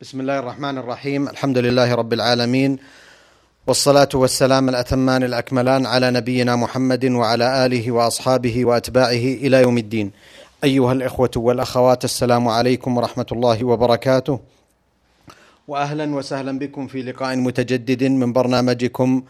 بسم الله الرحمن الرحيم الحمد لله رب العالمين والصلاه والسلام الاتمان الاكملان على نبينا محمد وعلى اله واصحابه واتباعه إلى يوم الدين ايها الاخوه والاخوات السلام عليكم ورحمه الله وبركاته واهلا وسهلا بكم في لقاء متجدد من برنامجكم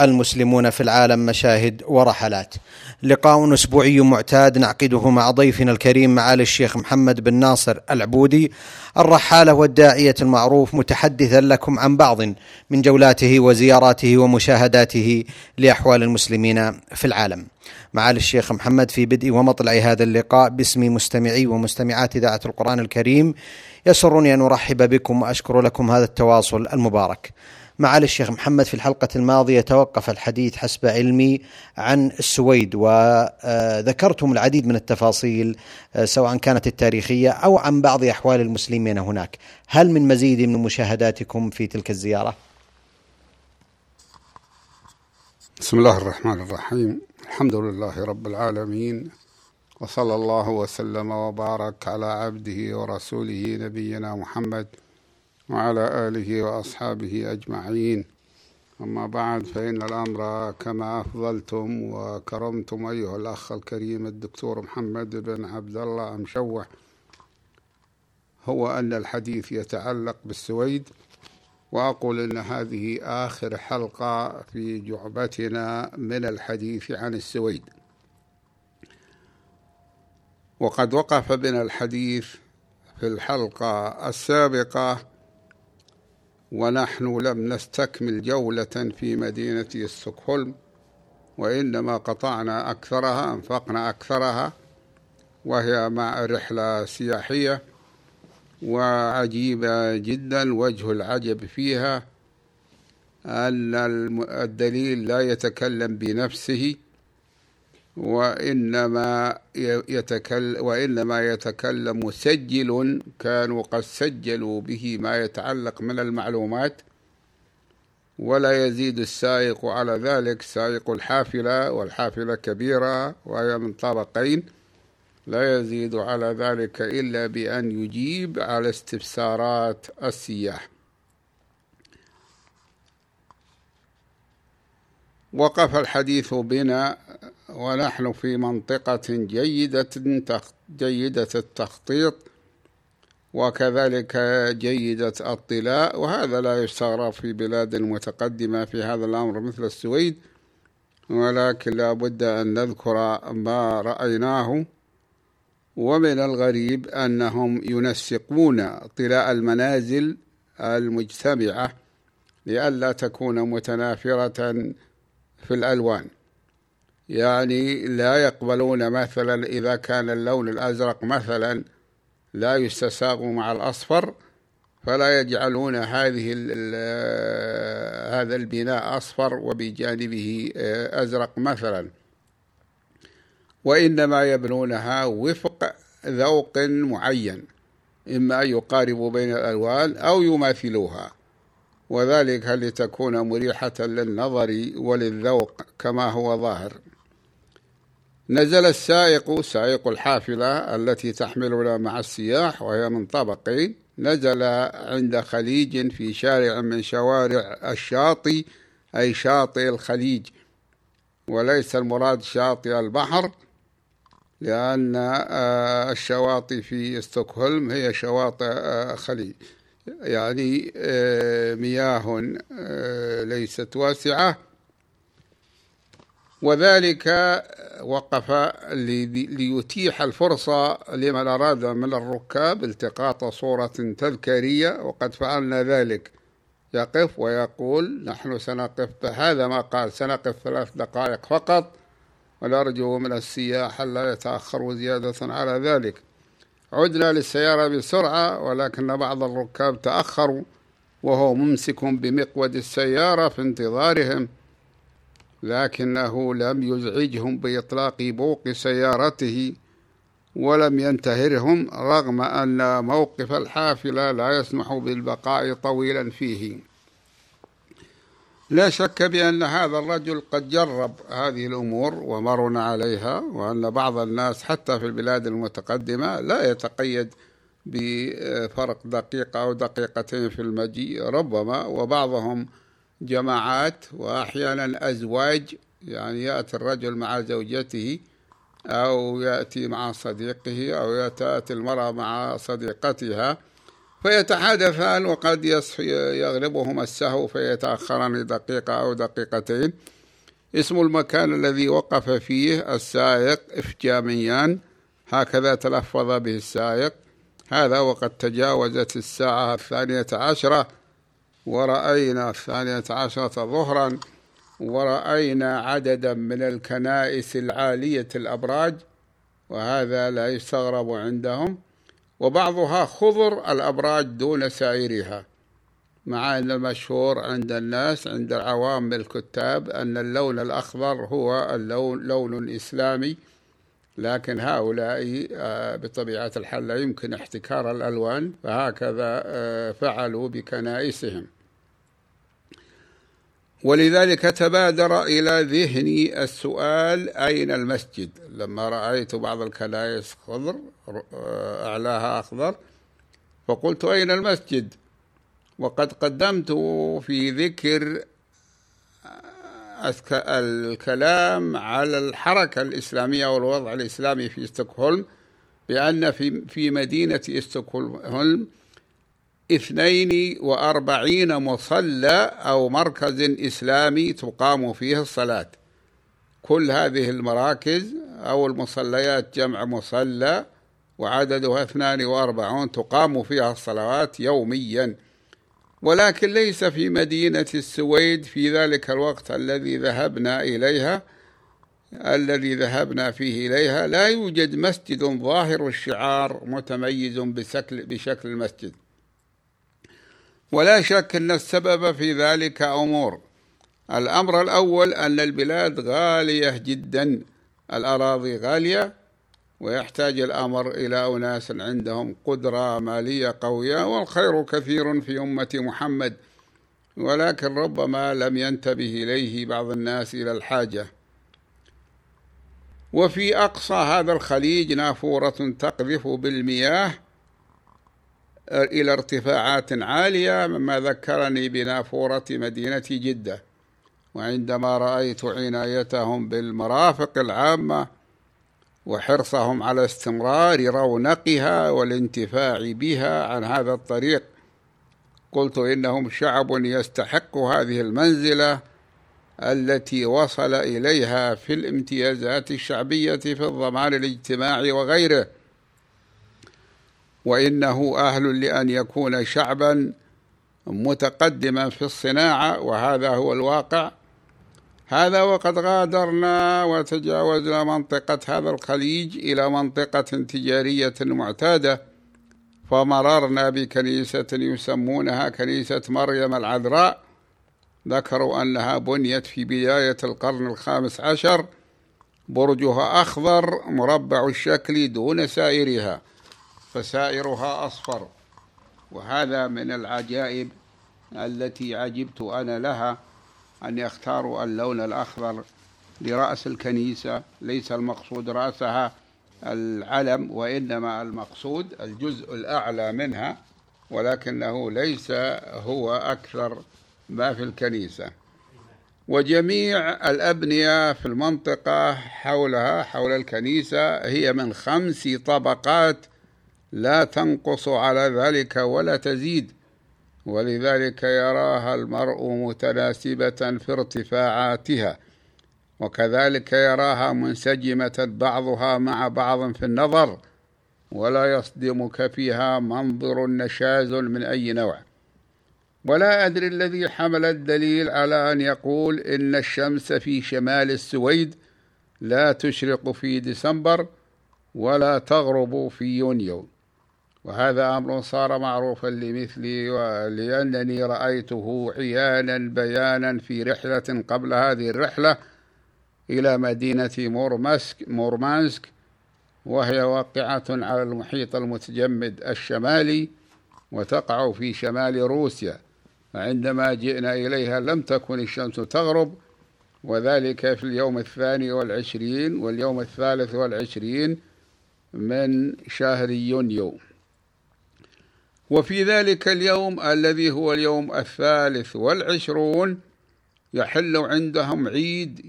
المسلمون في العالم مشاهد ورحلات. لقاء أسبوعي معتاد نعقده مع ضيفنا الكريم معالي الشيخ محمد بن ناصر العبودي الرحالة والداعية المعروف متحدثا لكم عن بعض من جولاته وزياراته ومشاهداته لأحوال المسلمين في العالم. معالي الشيخ محمد في بدء ومطلع هذا اللقاء باسم مستمعي ومستمعات إذاعة القرآن الكريم يسرني أن أرحب بكم وأشكر لكم هذا التواصل المبارك. معالي الشيخ محمد في الحلقة الماضية توقف الحديث حسب علمي عن السويد وذكرتم العديد من التفاصيل سواء كانت التاريخية أو عن بعض أحوال المسلمين هناك هل من مزيد من مشاهداتكم في تلك الزيارة؟ بسم الله الرحمن الرحيم الحمد لله رب العالمين وصلى الله وسلم وبارك على عبده ورسوله نبينا محمد وعلى آله وأصحابه أجمعين. أما بعد فإن الأمر كما أفضلتم وكرمتم أيها الأخ الكريم الدكتور محمد بن عبد الله مشوح هو أن الحديث يتعلق بالسويد وأقول أن هذه آخر حلقة في جعبتنا من الحديث عن السويد. وقد وقف بنا الحديث في الحلقة السابقة ونحن لم نستكمل جولة في مدينة ستوكهولم وإنما قطعنا أكثرها أنفقنا أكثرها وهي مع رحلة سياحية وعجيبة جدا وجه العجب فيها أن الدليل لا يتكلم بنفسه. وإنما يتكلم وإنما يتكلم مسجل كانوا قد سجلوا به ما يتعلق من المعلومات ولا يزيد السائق على ذلك سائق الحافلة والحافلة كبيرة وهي من طابقين لا يزيد على ذلك إلا بأن يجيب على استفسارات السياح. وقف الحديث بنا ونحن في منطقة جيدة جيدة التخطيط وكذلك جيدة الطلاء وهذا لا يستغرب في بلاد متقدمة في هذا الأمر مثل السويد ولكن لا بد أن نذكر ما رأيناه ومن الغريب أنهم ينسقون طلاء المنازل المجتمعة لئلا تكون متنافرة في الألوان. يعني لا يقبلون مثلا إذا كان اللون الأزرق مثلا لا يستساغ مع الأصفر فلا يجعلون هذه هذا البناء أصفر وبجانبه أزرق مثلا. وإنما يبنونها وفق ذوق معين إما أن يقاربوا بين الألوان أو يماثلوها. وذلك لتكون مريحة للنظر وللذوق كما هو ظاهر. نزل السائق سائق الحافلة التي تحملنا مع السياح وهي من طبقين نزل عند خليج في شارع من شوارع الشاطئ أي شاطئ الخليج. وليس المراد شاطئ البحر لأن الشواطئ في ستوكهولم هي شواطئ خليج. يعني مياه ليست واسعة. وذلك وقف ليتيح الفرصة لمن أراد من الركاب التقاط صورة تذكارية. وقد فعلنا ذلك. يقف ويقول نحن سنقف هذا ما قال سنقف ثلاث دقائق فقط. ونرجو من السياح لا يتأخروا زيادة على ذلك. عدنا للسيارة بسرعة ولكن بعض الركاب تأخروا وهو ممسك بمقود السيارة في انتظارهم لكنه لم يزعجهم بإطلاق بوق سيارته ولم ينتهرهم رغم أن موقف الحافلة لا يسمح بالبقاء طويلا فيه. لا شك بأن هذا الرجل قد جرب هذه الأمور ومرنا عليها وأن بعض الناس حتى في البلاد المتقدمة لا يتقيد بفرق دقيقة أو دقيقتين في المجيء ربما وبعضهم جماعات وأحيانا أزواج يعني يأتي الرجل مع زوجته أو يأتي مع صديقه أو تأتي المرأة مع صديقتها. فيتحادثان وقد يغلبهما السهو فيتأخران دقيقة أو دقيقتين. اسم المكان الذي وقف فيه السائق إفجاميان. هكذا تلفظ به السائق. هذا وقد تجاوزت الساعة الثانية عشرة. ورأينا الثانية عشرة ظهرا. ورأينا عددا من الكنائس العالية الأبراج. وهذا لا يستغرب عندهم. وبعضها خضر الأبراج دون سائرها مع أن المشهور عند الناس عند العوام الكتاب أن اللون الأخضر هو اللون لون إسلامي لكن هؤلاء آه، بطبيعة الحال لا يمكن احتكار الألوان فهكذا آه، فعلوا بكنائسهم. ولذلك تبادر إلى ذهني السؤال أين المسجد؟ لما رأيت بعض الكنائس خضر أعلاها أخضر. فقلت أين المسجد؟ وقد قدمت في ذكر الكلام على الحركة الإسلامية والوضع الإسلامي في ستوكهولم بأن في في مدينة ستوكهولم اثنين وأربعين مصلى أو مركز إسلامي تقام فيه الصلاة. كل هذه المراكز أو المصليات جمع مصلى وعددها اثنان وأربعون تقام فيها الصلوات يومياً. ولكن ليس في مدينة السويد في ذلك الوقت الذي ذهبنا إليها الذي ذهبنا فيه إليها لا يوجد مسجد ظاهر الشعار متميز بشكل, بشكل المسجد. ولا شك أن السبب في ذلك أمور. الأمر الأول أن البلاد غالية جدا الأراضي غالية ويحتاج الأمر إلى أناس عندهم قدرة مالية قوية والخير كثير في أمة محمد. ولكن ربما لم ينتبه إليه بعض الناس إلى الحاجة. وفي أقصى هذا الخليج نافورة تقذف بالمياه إلى ارتفاعات عالية مما ذكرني بنافورة مدينة جدة. وعندما رأيت عنايتهم بالمرافق العامة وحرصهم على استمرار رونقها والانتفاع بها عن هذا الطريق. قلت إنهم شعب يستحق هذه المنزلة التي وصل إليها في الامتيازات الشعبية في الضمان الاجتماعي وغيره. وإنه أهل لأن يكون شعبا متقدما في الصناعة وهذا هو الواقع. هذا وقد غادرنا وتجاوزنا منطقة هذا الخليج إلى منطقة تجارية معتادة فمررنا بكنيسة يسمونها كنيسة مريم العذراء. ذكروا أنها بنيت في بداية القرن الخامس عشر. برجها أخضر مربع الشكل دون سائرها فسائرها أصفر. وهذا من العجائب التي عجبت أنا لها. أن يختاروا اللون الأخضر لرأس الكنيسة ليس المقصود رأسها العلم وإنما المقصود الجزء الأعلى منها ولكنه ليس هو أكثر ما في الكنيسة. وجميع الأبنية في المنطقة حولها حول الكنيسة هي من خمس طبقات لا تنقص على ذلك ولا تزيد. ولذلك يراها المرء متناسبة في ارتفاعاتها وكذلك يراها منسجمة بعضها مع بعض في النظر ولا يصدمك فيها منظر نشاز من أي نوع. ولا أدري الذي حمل الدليل على أن يقول إن الشمس في شمال السويد لا تشرق في ديسمبر ولا تغرب في يونيو. وهذا أمر صار معروفا لمثلي ولأنني رأيته عيانا بيانا في رحلة قبل هذه الرحلة إلى مدينة مورماسك مورمانسك وهي واقعة على المحيط المتجمد الشمالي وتقع في شمال روسيا فعندما جئنا إليها لم تكن الشمس تغرب وذلك في اليوم الثاني والعشرين واليوم الثالث والعشرين من شهر يونيو. وفي ذلك اليوم الذي هو اليوم الثالث والعشرون يحل عندهم عيد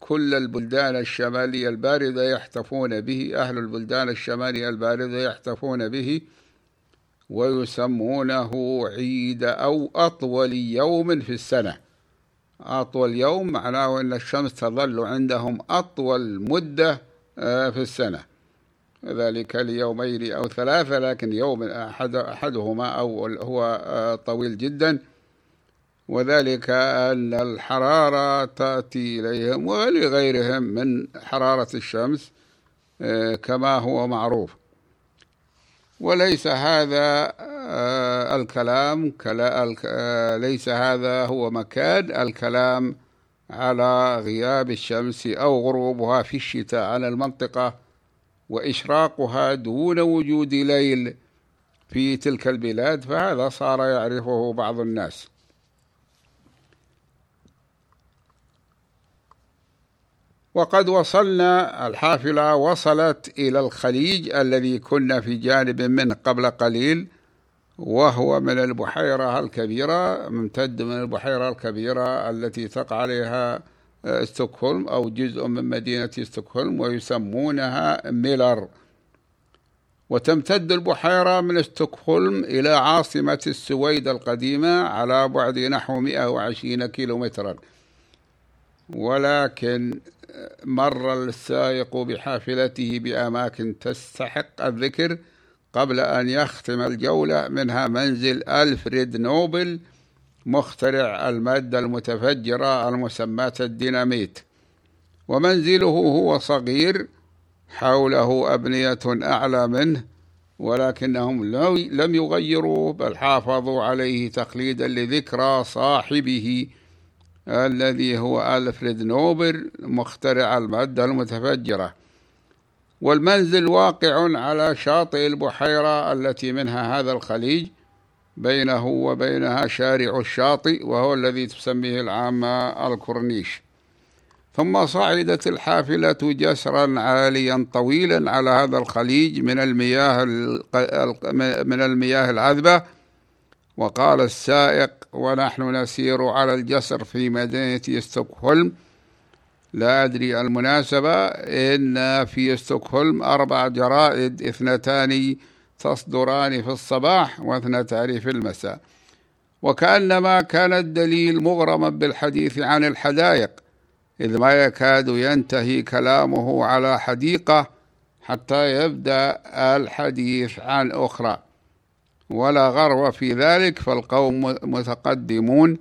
كل البلدان الشمالية الباردة يحتفون به أهل البلدان الشمالية الباردة يحتفون به ويسمونه عيد أو أطول يوم في السنة. أطول يوم معناه أن الشمس تظل عندهم أطول مدة آه، في السنة. ذلك ليومين أو ثلاثة لكن يوم أحد أحدهما أو هو آه، طويل جدا. وذلك أن الحرارة تأتي إليهم ولغيرهم من حرارة الشمس آه، كما هو معروف. وليس هذا آه، الكلام ليس هذا هو مكان الكلام على غياب الشمس أو غروبها في الشتاء على المنطقة وإشراقها دون وجود ليل في تلك البلاد فهذا صار يعرفه بعض الناس. وقد وصلنا الحافلة وصلت إلى الخليج الذي كنا في جانب منه قبل قليل وهو من البحيرة الكبيرة ممتد من البحيرة الكبيرة التي تقع عليها ستوكهولم أو جزء من مدينة ستوكهولم ويسمونها ميلر. وتمتد البحيرة من ستوكهولم إلى عاصمة السويد القديمة على بعد نحو 120 كيلومترا. ولكن مر السائق بحافلته بأماكن تستحق الذكر قبل أن يختم الجولة منها منزل ألفريد نوبل مخترع المادة المتفجرة المسماة الديناميت. ومنزله هو صغير حوله أبنية أعلى منه ولكنهم لم يغيروا بل حافظوا عليه تقليدا لذكرى صاحبه الذي هو ألفريد نوبل مخترع المادة المتفجرة. والمنزل واقع على شاطئ البحيرة التي منها هذا الخليج. بينه وبينها شارع الشاطئ وهو الذي تسميه العامة الكورنيش. ثم صعدت الحافلة جسرا عاليا طويلا على هذا الخليج من المياه من المياه العذبة. وقال السائق ونحن نسير على الجسر في مدينة ستوكهولم. لا أدري المناسبة إن في ستوكهولم أربع جرائد اثنتان تصدران في الصباح واثنتان في المساء. وكأنما كان الدليل مغرما بالحديث عن الحدائق إذ ما يكاد ينتهي كلامه على حديقة حتى يبدأ الحديث عن أخرى. ولا غرو في ذلك فالقوم متقدمون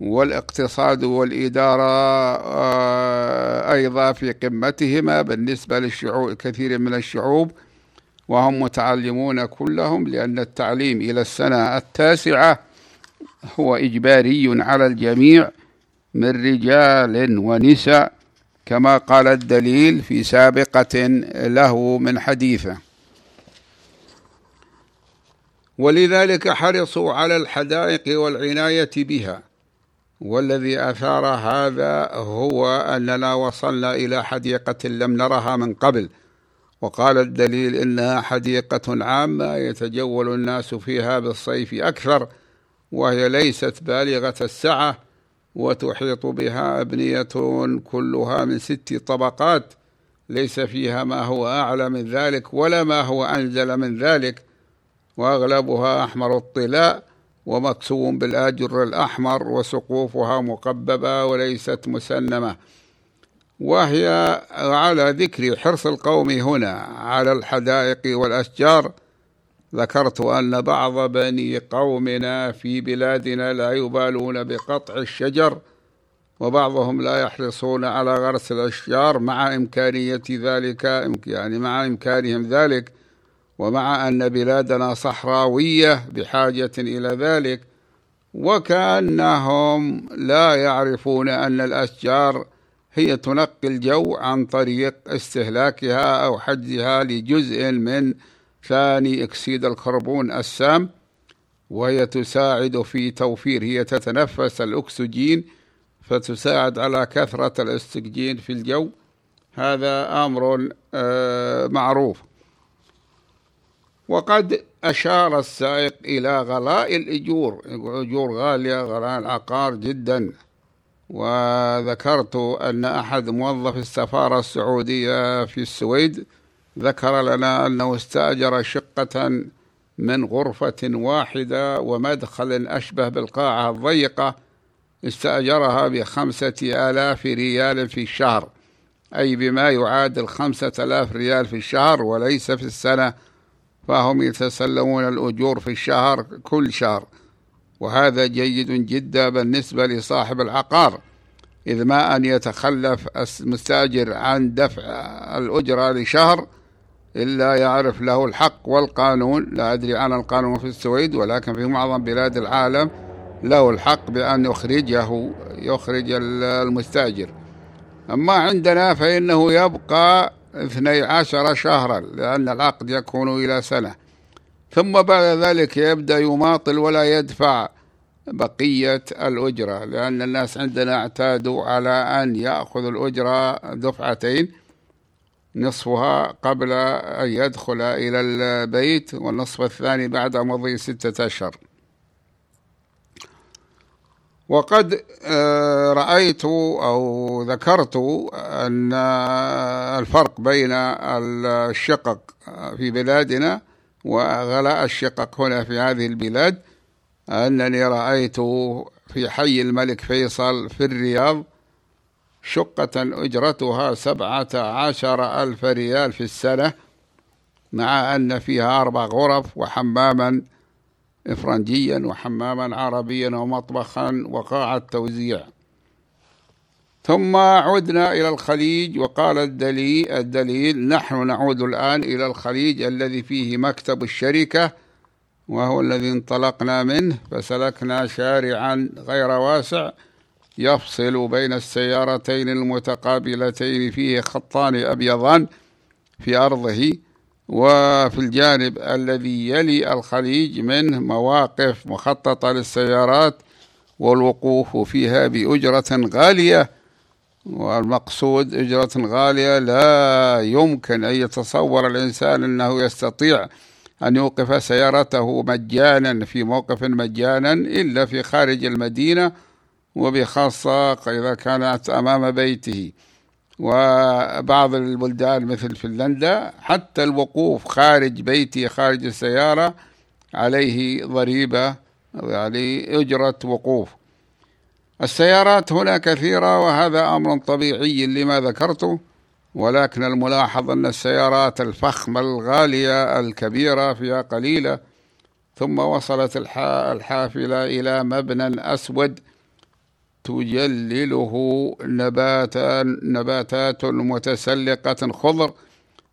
والاقتصاد والإدارة آه، أيضا في قمتهما بالنسبة للشعوب كثير من الشعوب وهم متعلمون كلهم لأن التعليم إلى السنة التاسعة هو إجباري على الجميع من رجال ونساء كما قال الدليل في سابقة له من حديثه. ولذلك حرصوا على الحدائق والعناية بها. والذي أثار هذا هو أننا وصلنا إلى حديقة لم نرها من قبل. وقال الدليل إنها حديقة عامة يتجول الناس فيها بالصيف أكثر وهي ليست بالغة السعة وتحيط بها أبنية كلها من ست طبقات ليس فيها ما هو أعلى من ذلك ولا ما هو أنزل من ذلك وأغلبها أحمر الطلاء ومكسو بالآجر الأحمر وسقوفها مقببة وليست مسنمة. وهي على ذكر حرص القوم هنا على الحدائق والأشجار. ذكرت أن بعض بني قومنا في بلادنا لا يبالون بقطع الشجر وبعضهم لا يحرصون على غرس الأشجار مع إمكانية ذلك يعني مع إمكانهم ذلك ومع أن بلادنا صحراوية بحاجة إلى ذلك وكأنهم لا يعرفون أن الأشجار هي تنقي الجو عن طريق استهلاكها أو حجزها لجزء من ثاني أكسيد الكربون السام وهي تساعد في توفير هي تتنفس الأكسجين فتساعد على كثرة الأكسجين في الجو. هذا أمر آه، معروف. وقد أشار السائق إلى غلاء الأجور أجور غالية غلاء العقار جدا. وذكرت أن أحد موظف السفارة السعودية في السويد ذكر لنا أنه استأجر شقة من غرفة واحدة ومدخل أشبه بالقاعة الضيقة استأجرها بخمسة آلاف ريال في الشهر أي بما يعادل خمسة آلاف ريال في الشهر وليس في السنة فهم يتسلمون الأجور في الشهر كل شهر. وهذا جيد جدا بالنسبة لصاحب العقار إذ ما أن يتخلف المستأجر عن دفع الأجرة لشهر إلا يعرف له الحق والقانون. لا أدري عن القانون في السويد ولكن في معظم بلاد العالم له الحق بأن يخرجه يخرج المستأجر. أما عندنا فإنه يبقى اثني عشر شهرا لأن العقد يكون إلى سنة. ثم بعد ذلك يبدأ يماطل ولا يدفع بقية الأجرة لأن الناس عندنا اعتادوا على أن يأخذ الأجرة دفعتين نصفها قبل أن يدخل إلى البيت والنصف الثاني بعد مضي ستة أشهر. وقد آه، رأيت أو ذكرت أن الفرق بين الشقق في بلادنا وغلاء الشقق هنا في هذه البلاد أنني رأيت في حي الملك فيصل في الرياض شقة أجرتها سبعة عشر ألف ريال في السنة مع أن فيها أربع غرف وحماما إفرنجيا وحماما عربيا ومطبخا وقاعة توزيع. ثم عدنا إلى الخليج وقال الدليل, الدليل نحن نعود الآن إلى الخليج الذي فيه مكتب الشركة وهو الذي انطلقنا منه فسلكنا شارعا غير واسع يفصل بين السيارتين المتقابلتين فيه خطان أبيضان في أرضه وفي الجانب الذي يلي الخليج منه مواقف مخططة للسيارات والوقوف فيها بأجرة غالية. والمقصود أجرة غالية لا يمكن أن يتصور الإنسان أنه يستطيع أن يوقف سيارته مجانا في موقف مجانا إلا في خارج المدينة وبخاصة إذا كانت أمام بيته. وبعض البلدان مثل فنلندا حتى الوقوف خارج بيتي خارج السيارة عليه ضريبة يعني أجرة وقوف. السيارات هنا كثيرة وهذا أمر طبيعي لما ذكرته ولكن الملاحظ أن السيارات الفخمة الغالية الكبيرة فيها قليلة ثم وصلت الحافلة إلى مبنى أسود تجلله نباتا نباتات متسلقة خضر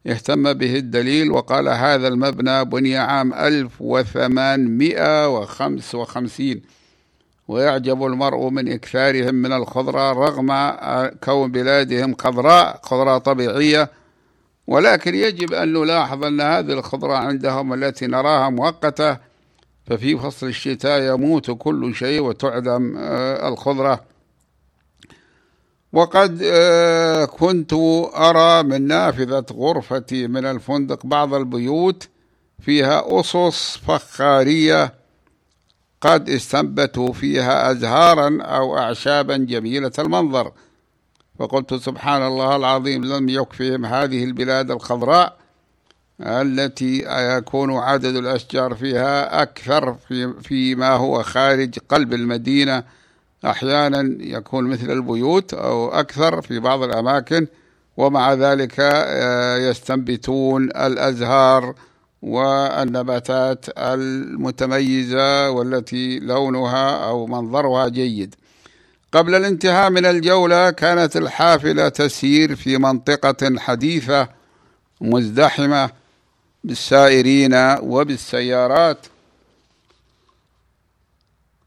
اهتم به الدليل وقال هذا المبنى بني عام 1855 ويعجب المرء من إكثارهم من الخضرة رغم كون بلادهم خضراء خضراء طبيعية. ولكن يجب أن نلاحظ أن هذه الخضرة عندهم التي نراها مؤقتة. ففي فصل الشتاء يموت كل شيء وتعدم آه، الخضرة. وقد آه، كنت أرى من نافذة غرفتي من الفندق بعض البيوت فيها أصص فخارية قد استنبتوا فيها أزهارا أو أعشابا جميلة المنظر. فقلت سبحان الله العظيم لم يكفهم هذه البلاد الخضراء التي يكون عدد الأشجار فيها أكثر في فيما هو خارج قلب المدينة. أحيانا يكون مثل البيوت أو أكثر في بعض الأماكن ومع ذلك آه، يستنبتون الأزهار والنباتات المتميزة والتي لونها أو منظرها جيد. قبل الانتهاء من الجولة كانت الحافلة تسير في منطقة حديثة مزدحمة بالسائرين وبالسيارات.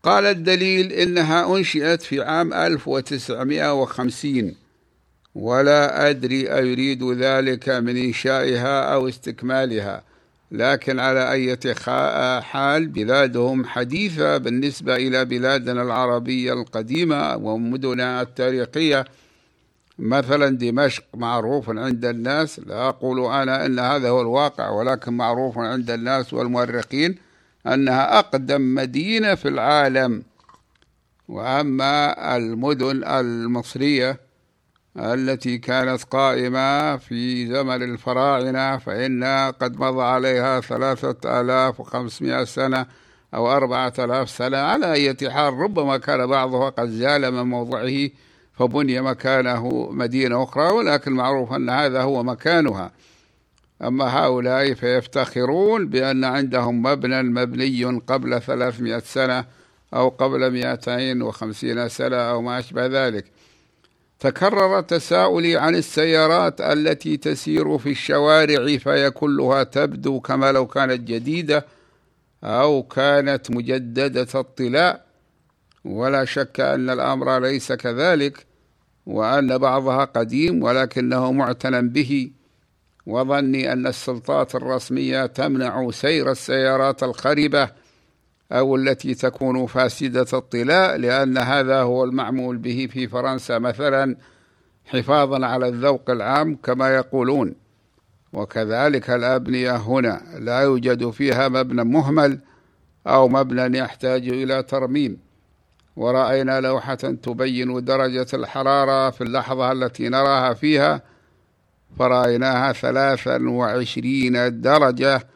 قال الدليل إنها أنشئت في عام 1950 ولا أدري أيريد ذلك من إنشائها أو استكمالها. لكن على أي حال بلادهم حديثة بالنسبة إلى بلادنا العربية القديمة ومدنها التاريخية. مثلا دمشق معروف عند الناس لا أقول أنا أن هذا هو الواقع ولكن معروف عند الناس والمؤرخين أنها أقدم مدينة في العالم. وأما المدن المصرية التي كانت قائمة في زمن الفراعنة فإن قد مضى عليها ثلاثة آلاف وخمسمائة سنة أو أربعة آلاف سنة. على أي حال ربما كان بعضها قد زال من موضعه فبني مكانه مدينة أخرى ولكن معروف أن هذا هو مكانها. أما هؤلاء فيفتخرون بأن عندهم مبنى مبني قبل ثلاثمائة سنة أو قبل مئتين وخمسين سنة أو ما أشبه ذلك. تكرر تساؤلي عن السيارات التي تسير في الشوارع فهي كلها تبدو كما لو كانت جديدة أو كانت مجددة الطلاء ولا شك أن الأمر ليس كذلك وأن بعضها قديم ولكنه معتنى به. وظني أن السلطات الرسمية تمنع سير السيارات الخربة أو التي تكون فاسدة الطلاء لأن هذا هو المعمول به في فرنسا. مثلا حفاظا على الذوق العام كما يقولون. وكذلك الأبنية هنا لا يوجد فيها مبنى مهمل أو مبنى يحتاج إلى ترميم. ورأينا لوحة تبين درجة الحرارة في اللحظة التي نراها فيها. فرأيناها ثلاثا وعشرين درجة.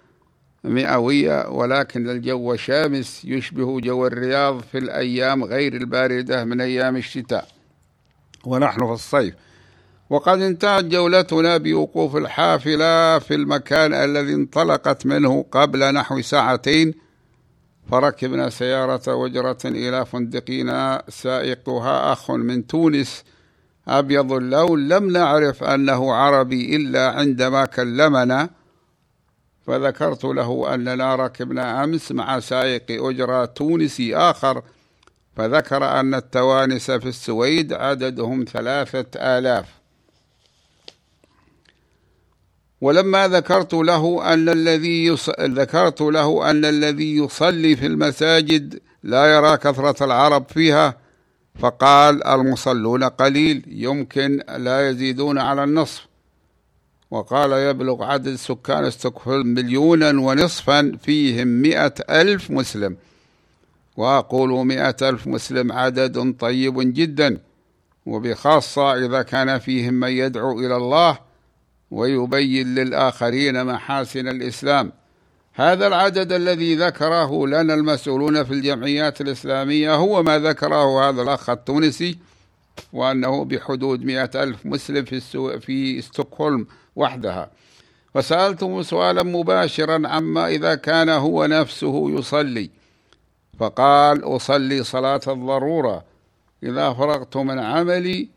مئوية ولكن الجو شامس يشبه جو الرياض في الأيام غير الباردة من أيام الشتاء ونحن في الصيف. وقد انتهت جولتنا بوقوف الحافلة في المكان الذي انطلقت منه قبل نحو ساعتين فركبنا سيارة وجرة إلى فندقنا سائقها أخ من تونس أبيض اللون لم نعرف أنه عربي إلا عندما كلمنا. فذكرت له أننا ركبنا أمس مع سائق أجرة تونسي آخر فذكر أن التوانس في السويد عددهم ثلاثة آلاف. ولما ذكرت له أن الذي يص... ذكرت له أن الذي يصلي في المساجد لا يرى كثرة العرب فيها فقال المصلون قليل يمكن لا يزيدون على النصف. وقال يبلغ عدد سكان ستوكهولم مليونا ونصفا فيهم مئة ألف مسلم وأقول مئة ألف مسلم عدد طيب جدا وبخاصة إذا كان فيهم من يدعو إلى الله ويبين للآخرين محاسن الإسلام هذا العدد الذي ذكره لنا المسؤولون في الجمعيات الإسلامية هو ما ذكره هذا الأخ التونسي وأنه بحدود مئة ألف مسلم في. في ستوكهولم وحدها. فسألته سؤالا مباشرا عما إذا كان هو نفسه يصلي. فقال أصلي صلاة الضرورة. إذا فرغت من عملي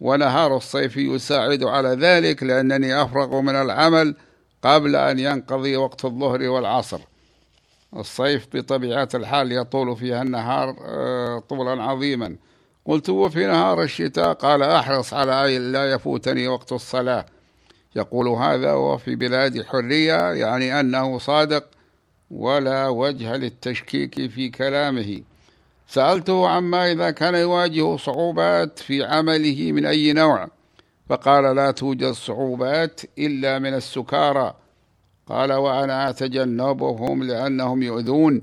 ونهار الصيف يساعد على ذلك لأنني أفرغ من العمل قبل أن ينقضي وقت الظهر والعصر. الصيف بطبيعة الحال يطول فيها النهار آه، طولا عظيما. قلت وفي نهار الشتاء؟ قال أحرص على أن لا يفوتني وقت الصلاة. يقول هذا وفي بلاد حرية يعني أنه صادق ولا وجه للتشكيك في كلامه. سألته عما إذا كان يواجه صعوبات في عمله من أي نوع فقال لا توجد صعوبات إلا من السكارى. قال وأنا أتجنبهم لأنهم يؤذون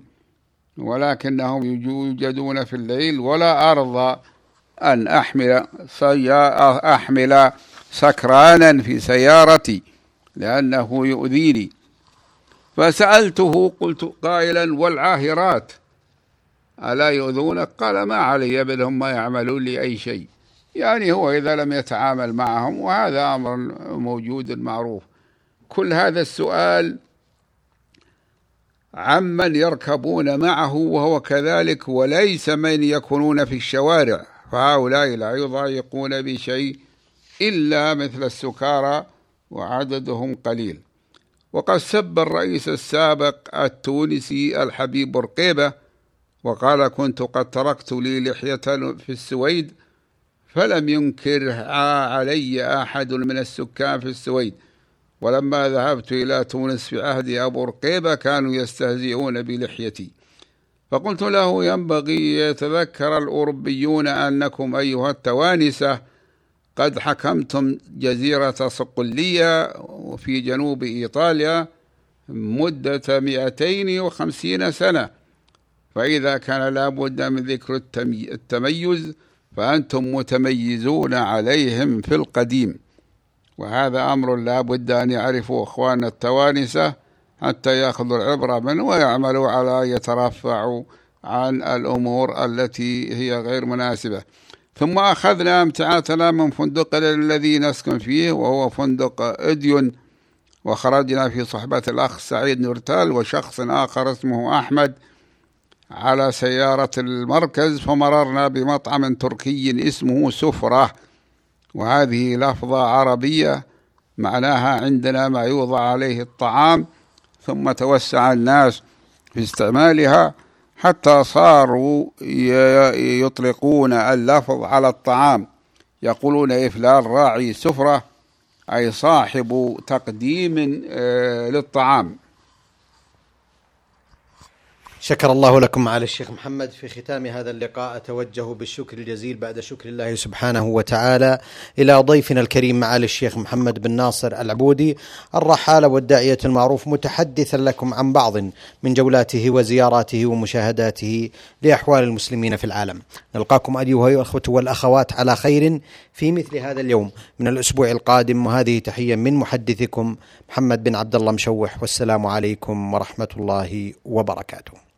ولكنهم يوجدون في الليل ولا أرضى أن أحمل أحمل سكرانا في سيارتي لأنه يؤذيني. فسألته قلت قائلا والعاهرات؟ ألا يؤذونك؟ قال ما علي بلهم ما يعملون لي أي شيء. يعني هو إذا لم يتعامل معهم وهذا أمر موجود معروف. كل هذا السؤال عمن يركبون معه وهو كذلك وليس من يكونون في الشوارع. فهؤلاء لا يضايقون بشيء. إلا مثل السكارى وعددهم قليل. وقد سب الرئيس السابق التونسي الحبيب برقيبة وقال كنت قد تركت لي لحية في السويد فلم ينكر علي أحد من السكان في السويد. ولما ذهبت إلى تونس في عهد أبو رقيبة كانوا يستهزئون بلحيتي. فقلت له ينبغي يتذكر الأوروبيون أنكم أيها التوانسة قد حكمتم جزيرة صقلية في جنوب إيطاليا مدة 250 سنة. فإذا كان لابد من ذكر التميز فأنتم متميزون عليهم في القديم. وهذا أمر لا بد أن يعرفوا أخواننا التوانسة حتى يأخذوا العبرة منه ويعملوا على يترفعوا عن الأمور التي هي غير مناسبة. ثم أخذنا امتعاتنا من فندق الذي نسكن فيه وهو فندق إديون. وخرجنا في صحبة الأخ سعيد نورتال وشخص آخر اسمه أحمد على سيارة المركز فمررنا بمطعم تركي اسمه سفرة. وهذه لفظة عربية معناها عندنا ما يوضع عليه الطعام ثم توسع الناس في استعمالها. حتى صاروا يطلقون اللفظ على الطعام. يقولون إفلال راعي سفرة أي صاحب تقديم آه، للطعام. شكر الله لكم معالي الشيخ محمد في ختام هذا اللقاء. أتوجه بالشكر الجزيل بعد شكر الله سبحانه وتعالى إلى ضيفنا الكريم معالي الشيخ محمد بن ناصر العبودي الرحالة والداعية المعروف متحدثا لكم عن بعض من جولاته وزياراته ومشاهداته لأحوال المسلمين في العالم. نلقاكم أيها الأخوة والأخوات على خير في مثل هذا اليوم من الأسبوع القادم. وهذه تحية من محدثكم محمد بن عبد الله مشوح والسلام عليكم ورحمة الله وبركاته.